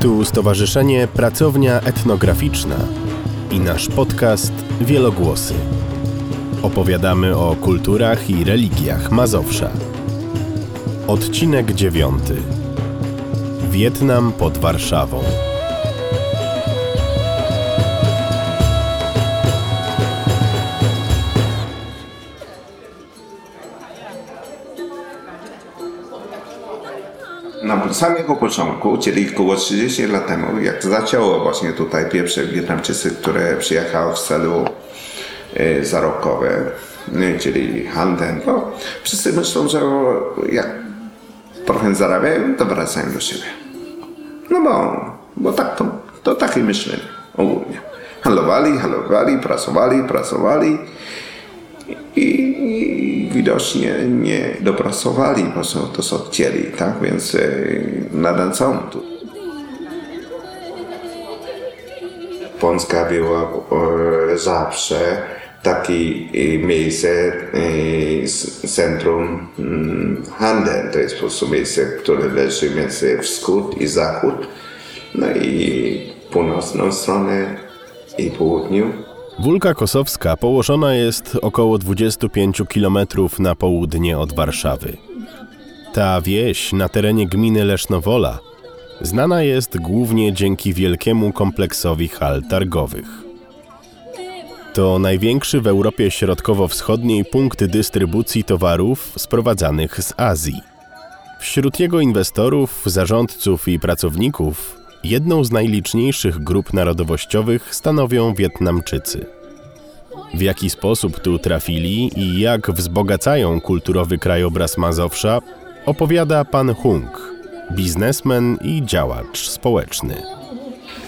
Tu Stowarzyszenie Pracownia Etnograficzna i nasz podcast Wielogłosy. Opowiadamy o kulturach i religiach Mazowsza. Odcinek dziewiąty. Wietnam pod Warszawą. Na samego początku, czyli około 30 lat temu, jak zaczęło właśnie tutaj pierwsze Wietnamczycy, które przyjechały w celu e, czyli handel, no, wszyscy myślą, że jak trochę zarabiają, to wracają do siebie. No bo, bo tak to, to takie myślenie ogólnie. Handlowali, handlowali, pracowali, pracowali i, i widocznie nie dopracowali po prostu to, co chcieli, tak? Więc e, nadal tu. Polska była e, zawsze takie miejsce, e, centrum mm, handel. To jest po prostu miejsce, które leży między wschód i zachód. No i północną stronę i południu. Wólka Kosowska położona jest około 25 km na południe od Warszawy. Ta wieś na terenie gminy Lesznowola znana jest głównie dzięki wielkiemu kompleksowi hal targowych. To największy w Europie Środkowo-Wschodniej punkt dystrybucji towarów sprowadzanych z Azji. Wśród jego inwestorów, zarządców i pracowników jedną z najliczniejszych grup narodowościowych stanowią Wietnamczycy. W jaki sposób tu trafili i jak wzbogacają kulturowy krajobraz Mazowsza, opowiada pan Hung, biznesmen i działacz społeczny.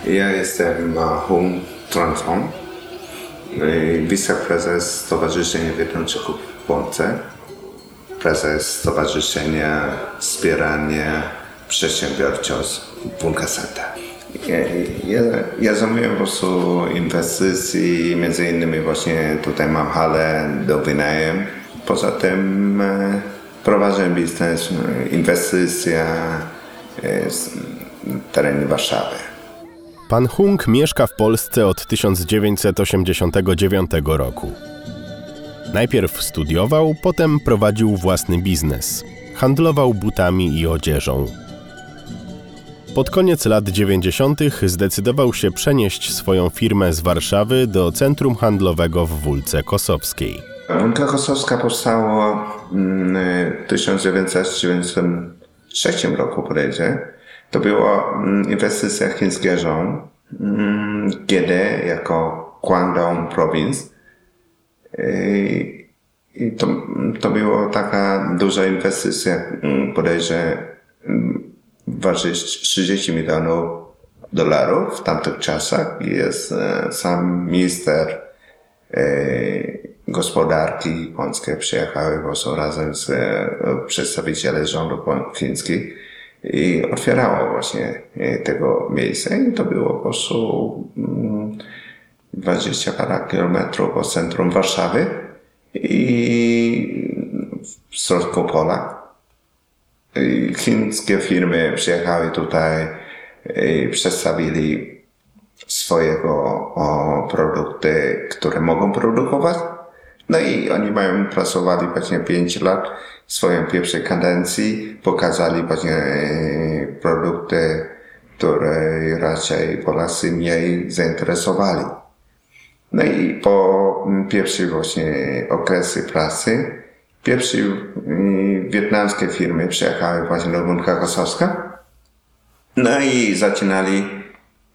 Ja jestem Hung Tronsong, wiceprezes Stowarzyszenia Wietnamczyków w Polsce, prezes Stowarzyszenia Wspierania Przedsiębiorczość Center. Ja, ja, ja zajmuję po prostu inwestycji, między innymi właśnie tutaj mam halę do wynajem. Poza tym e, prowadzę biznes, e, inwestycja e, z terenie Warszawy. Pan Hung mieszka w Polsce od 1989 roku. Najpierw studiował, potem prowadził własny biznes. Handlował butami i odzieżą. Pod koniec lat 90. zdecydował się przenieść swoją firmę z Warszawy do centrum handlowego w Wólce Kosowskiej. Wólka Kosowska powstała w 1993 roku bodajże. To była mm, inwestycja chińskiego rządu, kiedy jako Guangdong Province. I to, to była taka duża inwestycja, mm, bodajże mm, waży 30 milionów dolarów w tamtych czasach. Jest e, sam minister e, gospodarki polskie przyjechały po prostu razem z e, przedstawicielem rządu chińskich i otwierało właśnie tego miejsca i to było po prostu 20 mm, parę kilometrów od centrum Warszawy i w środku pola chińskie firmy przyjechały tutaj i przedstawili swojego o, produkty, które mogą produkować. No i oni mają pracowali właśnie 5 lat w swojej pierwszej kadencji, pokazali właśnie e, produkty, które raczej Polacy mniej zainteresowali. No i po pierwszej właśnie okresy pracy Pierwsze wietnamskie firmy przyjechały właśnie do Bunka Kosowska. No i zaczynali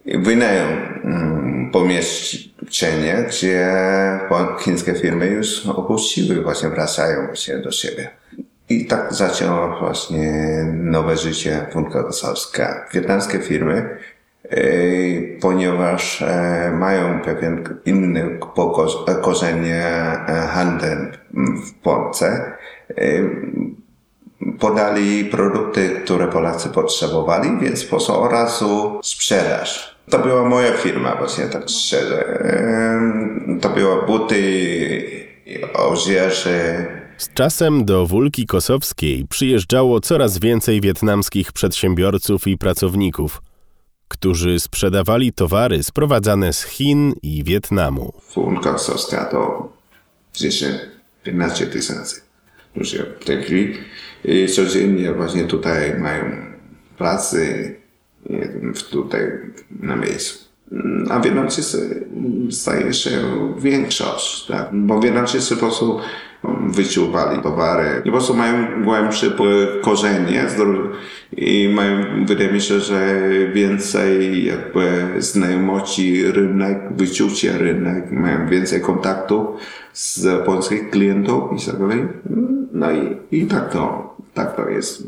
wynajem mm, pomieszczenie, gdzie chińskie firmy już opuściły, właśnie wracają właśnie do siebie. I tak zaczęło właśnie nowe życie Bunka Kosowska. Wietnamskie firmy ponieważ e, mają pewien inny korzenie e, handel w Polsce, e, podali produkty, które Polacy potrzebowali, więc po od razu sprzedaż. To była moja firma, właśnie tak szczerze. To były buty, odzieży. Z czasem do Wólki Kosowskiej przyjeżdżało coraz więcej wietnamskich przedsiębiorców i pracowników – którzy sprzedawali towary sprowadzane z Chin i Wietnamu. Funka kosowska to 10-15 tysięcy ludzie w tej chwili. I codziennie właśnie tutaj mają pracy tutaj na miejscu. A Wietnamczycy staje się większość, tak? bo Wietnamczycy po prostu wyczuwali towary po prostu mają głębsze korzenie i mają, wydaje mi się, że więcej jakby znajomości rynek, wyczucie rynek, mają więcej kontaktu z polskich klientów i tak dalej. No i, i tak to, tak to jest.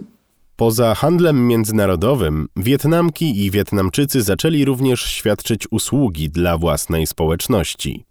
Poza handlem międzynarodowym, Wietnamki i Wietnamczycy zaczęli również świadczyć usługi dla własnej społeczności.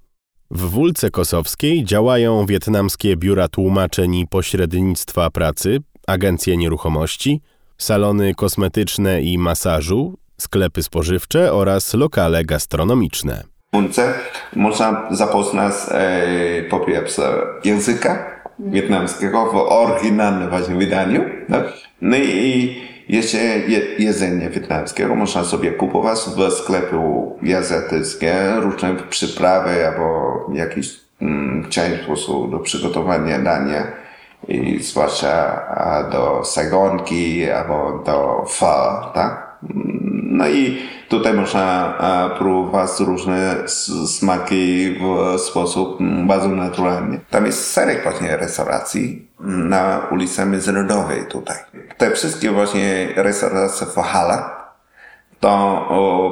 W Wólce Kosowskiej działają wietnamskie biura tłumaczeń i pośrednictwa pracy, agencje nieruchomości, salony kosmetyczne i masażu, sklepy spożywcze oraz lokale gastronomiczne. Wólce można zapoznać e, po pierwsze języka wietnamskiego w oryginalnym właśnie wydaniu. Tak? No i jeszcze je, jedzenie wietnamskiego można sobie kupować w sklepu azjatyckie, różne przyprawy albo jakiś mm, część po prostu do przygotowania dania i zwłaszcza do sagonki albo do pho, tak? No i tutaj można próbować różne smaki w sposób bardzo naturalny. Tam jest szereg właśnie restauracji na ulicy Międzynarodowej tutaj. Te wszystkie właśnie restauracje w halach to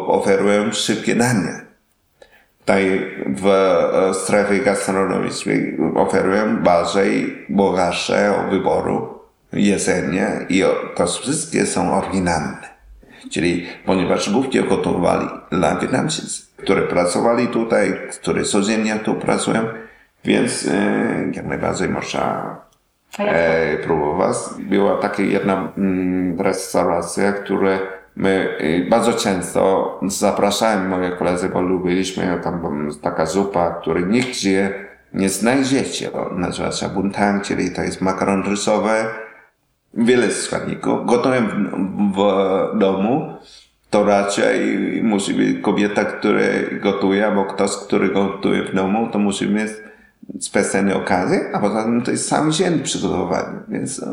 oferują szybkie dania. Tutaj w e, strefie gastronomicznej oferują bardziej bogatsze wyboru jedzenie i to wszystkie są oryginalne. Czyli ponieważ głównie gotowali dla Wietnamczycy, które pracowali tutaj, które codziennie tu pracują, więc e, jak najbardziej można e, próbować. Była taka jedna mm, restauracja, która my e, bardzo często zapraszałem moje koledzy, bo lubiliśmy tam taka zupa, której nigdzie nie znajdziecie. Nazywa się buntang, czyli to jest makaron rysowy, wiele składników. Gotuję w, w domu, to raczej musi być kobieta, która gotuje, albo ktoś, który gotuje w domu, to musi mieć specjalne okazje, a poza tym to jest sam dzień przygotowania. Więc,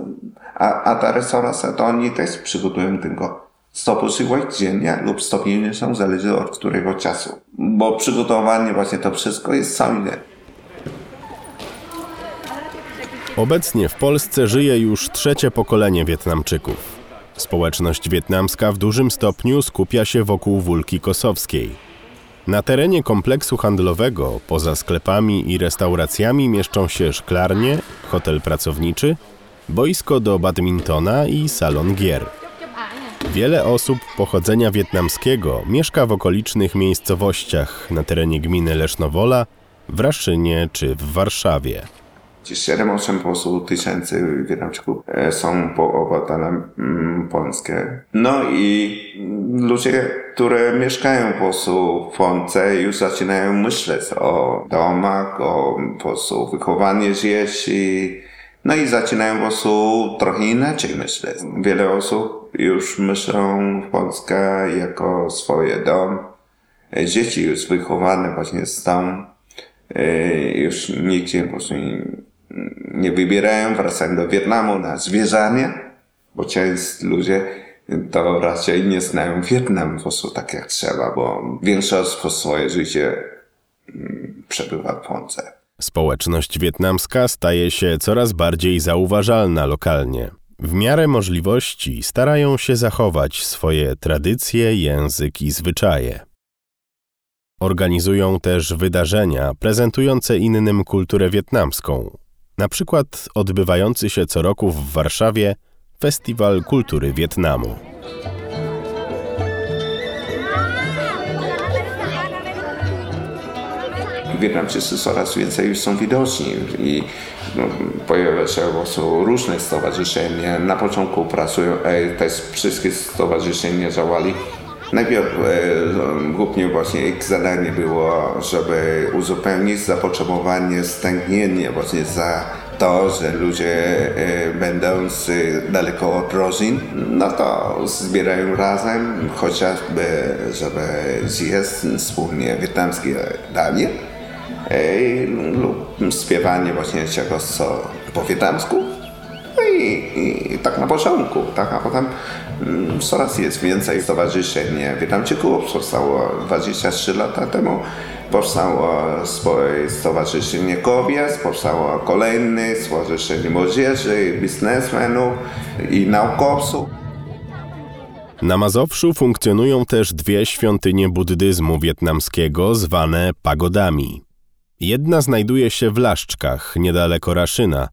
a, a ta restauracja to oni też przygotują tylko 100 posiłek dziennie lub 150, zależy od którego czasu. Bo przygotowanie właśnie to wszystko jest cały dzień. Obecnie w Polsce żyje już trzecie pokolenie Wietnamczyków. Społeczność wietnamska w dużym stopniu skupia się wokół Wólki Kosowskiej. Na terenie kompleksu handlowego, poza sklepami i restauracjami, mieszczą się szklarnie, hotel pracowniczy, boisko do badmintona i salon gier. Wiele osób pochodzenia wietnamskiego mieszka w okolicznych miejscowościach na terenie gminy Lesznowola, w Raszynie czy w Warszawie. 7-8 po prostu tysięcy Wietnamczyków e, są po obywatelem mm, polskie. No i ludzie, które mieszkają po prostu w Polsce już zaczynają myśleć o domach, o po prostu wychowanie dzieci. No i zaczynają po prostu trochę inaczej myśleć. Wiele osób już myślą w Polsce jako swoje dom. Dzieci już wychowane właśnie są. E, już nigdzie po prostu nie wybierają, wracają do Wietnamu na zwierzanie, bo część ludzie to raczej nie znają Wietnam po prostu tak jak trzeba, bo większość po swoje życie mm, przebywa w Polsce. Społeczność wietnamska staje się coraz bardziej zauważalna lokalnie. W miarę możliwości starają się zachować swoje tradycje, język i zwyczaje. Organizują też wydarzenia prezentujące innym kulturę wietnamską, na przykład odbywający się co roku w Warszawie Festiwal Kultury Wietnamu. Wietnamczycy coraz więcej już są widoczni i no, pojawia się różne stowarzyszenia. Na początku pracują, e, te wszystkie stowarzyszenia działali Najpierw e, głównie właśnie ich zadanie było, żeby uzupełnić zapotrzebowanie stęgnienie właśnie za to, że ludzie e, będąc daleko od rodzin, no to zbierają razem, chociażby, żeby zjeść wspólnie wietnamskie danie lub śpiewanie właśnie czegoś co po wietnamsku. I, tak na początku, tak, a potem mm, coraz jest więcej stowarzyszeń Wietnamczyków. Powstało 23 lata temu. Powstało swoje stowarzyszenie kobiet, powstało kolejne stowarzyszenie młodzieży, biznesmenów i naukowców. Na Mazowszu funkcjonują też dwie świątynie buddyzmu wietnamskiego zwane pagodami. Jedna znajduje się w Laszczkach, niedaleko Raszyna,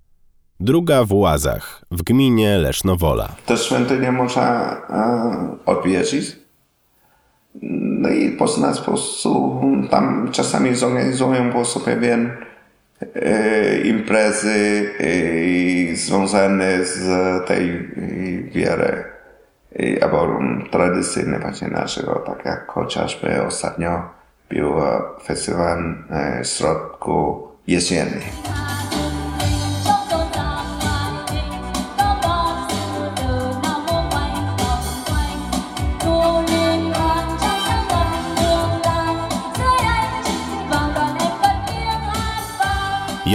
druga w Łazach, w gminie Lesznowola. Te świątynie można e, odwiedzić. No i poznać po prostu, tam czasami zorganizują po prostu pewien e, imprezy e, związane z tej e, albo tradycyjne właśnie naszego, tak jak chociażby ostatnio był festiwal e, środku jesienny.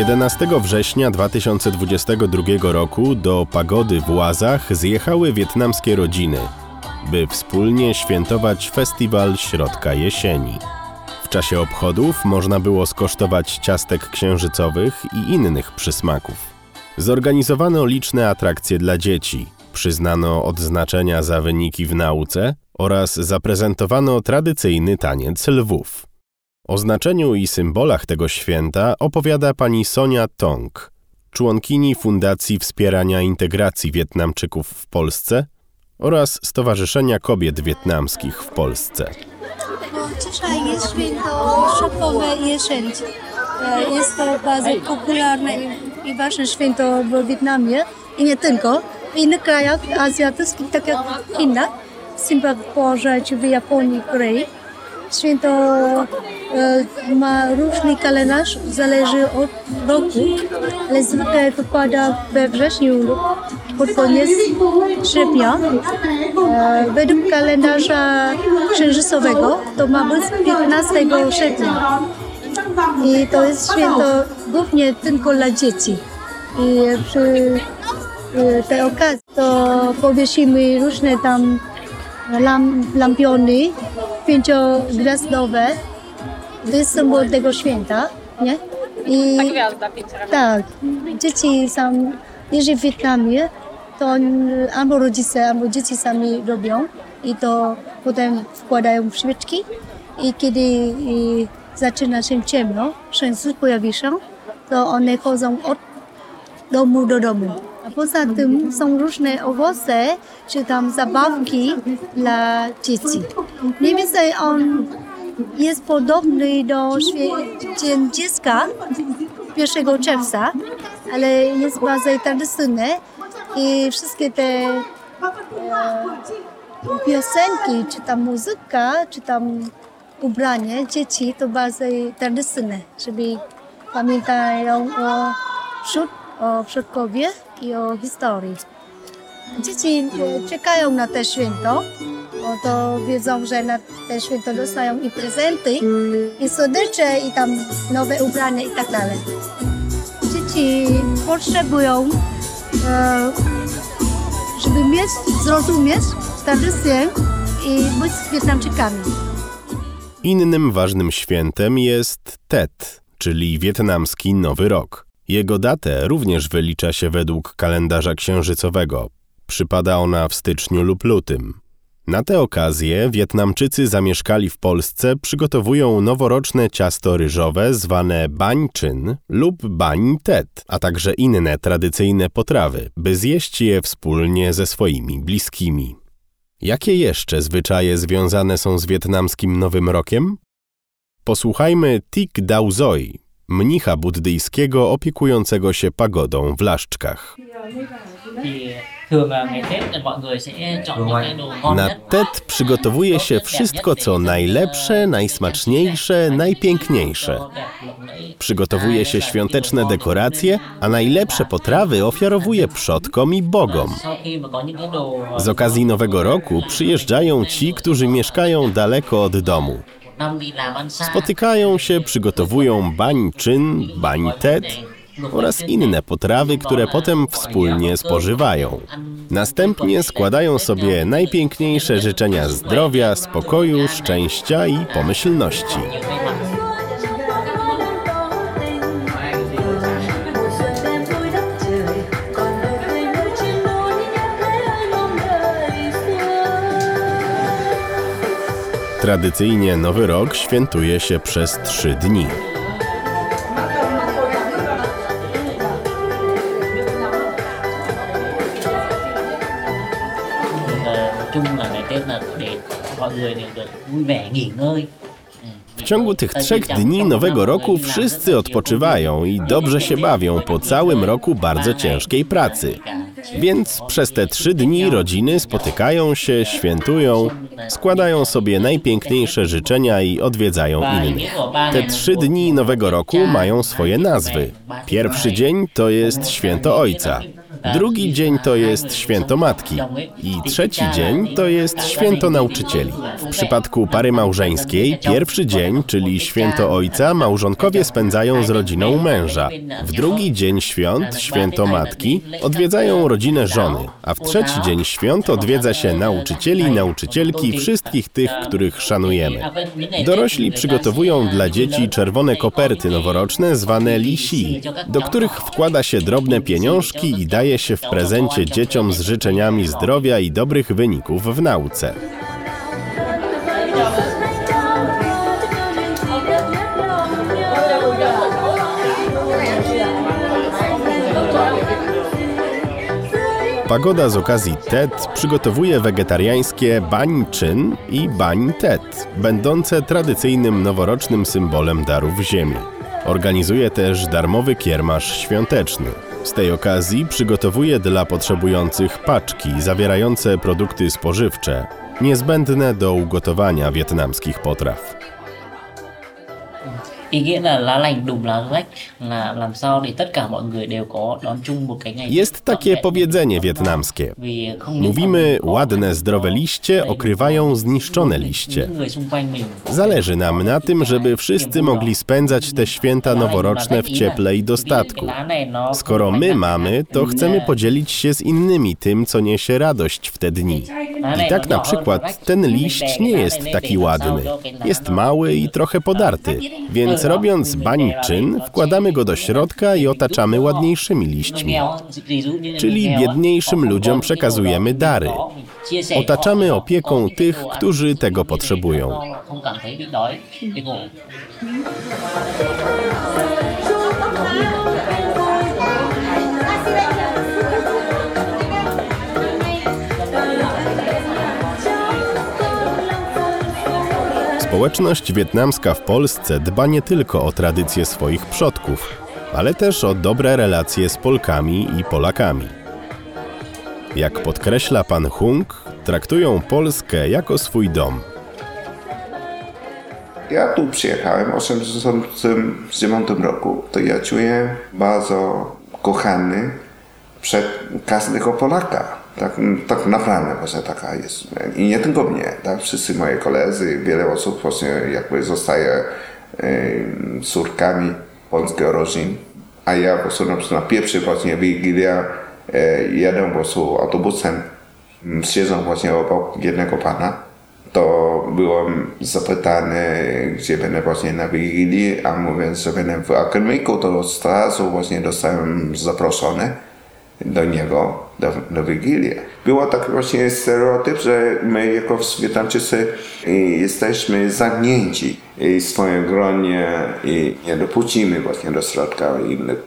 11 września 2022 roku do pagody w Łazach zjechały wietnamskie rodziny, by wspólnie świętować festiwal środka jesieni. W czasie obchodów można było skosztować ciastek księżycowych i innych przysmaków. Zorganizowano liczne atrakcje dla dzieci, przyznano odznaczenia za wyniki w nauce oraz zaprezentowano tradycyjny taniec lwów. O znaczeniu i symbolach tego święta opowiada pani Sonia Tong, członkini Fundacji Wspierania Integracji Wietnamczyków w Polsce oraz Stowarzyszenia Kobiet Wietnamskich w Polsce. Dzisiaj jest święto szokowe jesień. Jest to bardzo popularne i ważne święto w Wietnamie i nie tylko. W innych krajach azjatyckich, tak jak w Chinach, Singapurze czy w Japonii, Korei. Święto e, ma różny kalendarz, zależy od roku, ale zwykle wypada we wrześniu pod koniec sierpnia. E, według kalendarza księżycowego to ma być 15 sierpnia. I to jest święto głównie tylko dla dzieci. I przy e, tej okazji to powiesimy różne tam lampiony pięciogwiazdowe. To jest symbol tego święta, nie? I, Ta gwiazda Tak. Dzieci są, jeżeli w Wietnamie, to albo rodzice, albo dzieci sami robią i to potem wkładają w świeczki i kiedy i zaczyna się ciemno, księżyc pojawi się, to one chodzą od domu do domu. A poza tym są różne owoce, czy tam zabawki dla dzieci. Mniej więcej on jest podobny do Dzień Dziecka 1 czerwca, ale jest bardziej tradycyjny i wszystkie te e, piosenki, czy tam muzyka, czy tam ubranie dzieci to bardziej tradycyjne, żeby pamiętają o przód o przodkowie i o historii. Dzieci czekają na te święto, bo to wiedzą, że na te święto dostają i prezenty, i słodycze, i tam nowe ubrania i tak dalej. Dzieci potrzebują, e, żeby mieć, zrozumieć tradycję i być Wietnamczykami. Innym ważnym świętem jest Tet, czyli wietnamski Nowy Rok. Jego datę również wylicza się według kalendarza księżycowego. Przypada ona w styczniu lub lutym. Na tę okazję Wietnamczycy zamieszkali w Polsce przygotowują noworoczne ciasto ryżowe zwane bań czyn lub bań tet, a także inne tradycyjne potrawy, by zjeść je wspólnie ze swoimi bliskimi. Jakie jeszcze zwyczaje związane są z wietnamskim Nowym Rokiem? Posłuchajmy Tik Dao Zoi, mnicha buddyjskiego opiekującego się pagodą w Laszczkach. Na. TED przygotowuje się wszystko, co najlepsze, najsmaczniejsze, najpiękniejsze. Przygotowuje się świąteczne dekoracje, a najlepsze potrawy ofiarowuje przodkom i bogom. Z okazji Nowego Roku przyjeżdżają ci, którzy mieszkają daleko od domu. Spotykają się, przygotowują bań czyn, bań tet oraz inne potrawy, które potem wspólnie spożywają. Następnie składają sobie najpiękniejsze życzenia zdrowia, spokoju, szczęścia i pomyślności. Tradycyjnie Nowy Rok świętuje się przez trzy dni. Chung là ngày Tết là để mọi người đều được vui vẻ nghỉ ngơi. W ciągu tych trzech dni Nowego Roku wszyscy odpoczywają i dobrze się bawią po całym roku bardzo ciężkiej pracy. Więc przez te trzy dni rodziny spotykają się, świętują, składają sobie najpiękniejsze życzenia i odwiedzają innych. Te trzy dni Nowego Roku mają swoje nazwy. Pierwszy dzień to jest Święto Ojca. Drugi dzień to jest Święto Matki. I trzeci dzień to jest Święto Nauczycieli. W przypadku pary małżeńskiej pierwszy dzień, czyli Święto Ojca, małżonkowie spędzają z rodziną męża. W drugi dzień świąt, Święto Matki, odwiedzają rodzinę żony, a w trzeci dzień świąt odwiedza się nauczycieli nauczycielki, wszystkich tych, których szanujemy. Dorośli przygotowują dla dzieci czerwone koperty noworoczne zwane lisi, do których wkłada się drobne pieniążki i daje się w prezencie dzieciom z życzeniami zdrowia i dobrych wyników w nauce. Pagoda z okazji TED przygotowuje wegetariańskie bań czyn i bań TED, będące tradycyjnym noworocznym symbolem darów ziemi. Organizuje też darmowy kiermasz świąteczny. Z tej okazji przygotowuje dla potrzebujących paczki zawierające produkty spożywcze, niezbędne do ugotowania wietnamskich potraw. Ý nghĩa là lá lành đùm lá rách là làm sao để tất cả mọi người đều có đón chung một cái ngày Jest takie powiedzenie wietnamskie. Mówimy, ładne, zdrowe liście okrywają zniszczone liście. Zależy nam na tym, żeby wszyscy mogli spędzać te święta noworoczne w cieple i dostatku. Skoro my mamy, to chcemy podzielić się z innymi tym, co niesie radość w te dni. I tak na przykład ten liść nie jest taki ładny. Jest mały i trochę podarty, więc robiąc bań czyn, wkładamy go do środka i otaczamy ładniejszymi liśćmi. Czyli biedniejszym ludziom przekazujemy dary. Otaczamy opieką tych, którzy tego potrzebują. Społeczność wietnamska w Polsce dba nie tylko o tradycje swoich przodków, ale też o dobre relacje z Polkami i Polakami. Jak podkreśla pan Hung, traktują Polskę jako swój dom. Ja tu przyjechałem w 1989 roku. To ja czuję bardzo kochany przed każdego Polaka. Tak, tak naprawdę właśnie taka jest. I nie tylko mnie, tak? Wszyscy moi koledzy, wiele osób właśnie jakby zostaje e, córkami polskich rodzin. A ja po prostu na, na pierwszy właśnie Wigilia e, jadę po prostu autobusem, siedzą właśnie obok jednego pana to byłem zapytany, gdzie będę właśnie na Wigilii, a mówiąc, że będę w akademiku, to od razu właśnie dostałem zaproszony do niego, do, do Wigilii. Było taki właśnie stereotyp, że my jako Wietnamczycy y, jesteśmy zamknięci w swoim gronie i nie dopuścimy właśnie do środka innych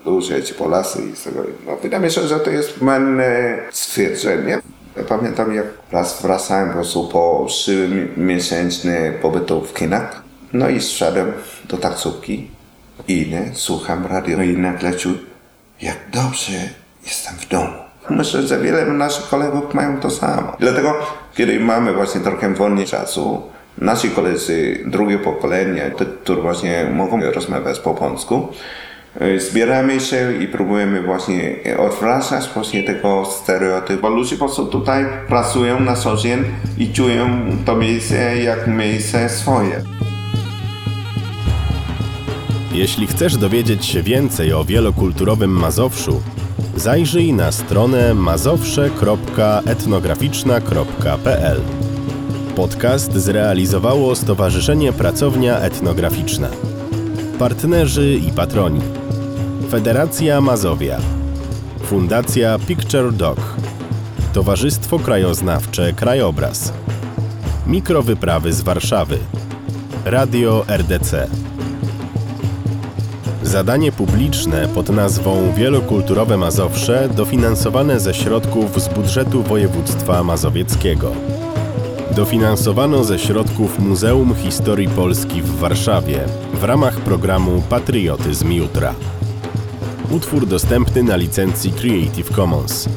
czy Polacy i tego. No, wydaje mi się, że to jest mylne stwierdzenie. Pamiętam jak raz wracałem po prostu po trzymiesięczny pobytu w Chinach. No i szedłem do taksówki i nie, słucham radio i nagle czuję, jak dobrze jestem w domu. Myślę, że wiele naszych kolegów mają to samo. Dlatego, kiedy mamy właśnie trochę wolniej czasu, nasi koledzy, drugie pokolenie, które właśnie mogą rozmawiać po polsku, y, zbieramy się i próbujemy właśnie odwracać właśnie tego stereotypu. Bo ludzie po prostu tutaj pracują na co dzień i czują to miejsce jak miejsce swoje. Jeśli chcesz dowiedzieć się więcej o wielokulturowym Mazowszu, zajrzyj na stronę mazowsze.etnograficzna.pl. Podcast zrealizowało Stowarzyszenie Pracownia Etnograficzna. Partnerzy i patroni. Federacja Mazowia. Fundacja Picture Dog. Towarzystwo Krajoznawcze Krajobraz. Mikrowyprawy z Warszawy. Radio RDC. Zadanie publiczne pod nazwą Wielokulturowe Mazowsze dofinansowane ze środków z budżetu województwa mazowieckiego. Dofinansowano ze środków Muzeum Historii Polski w Warszawie w ramach programu Patriotyzm Jutra. Utwór dostępny na licencji Creative Commons.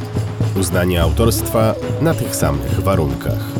Uznanie autorstwa na tych samych warunkach.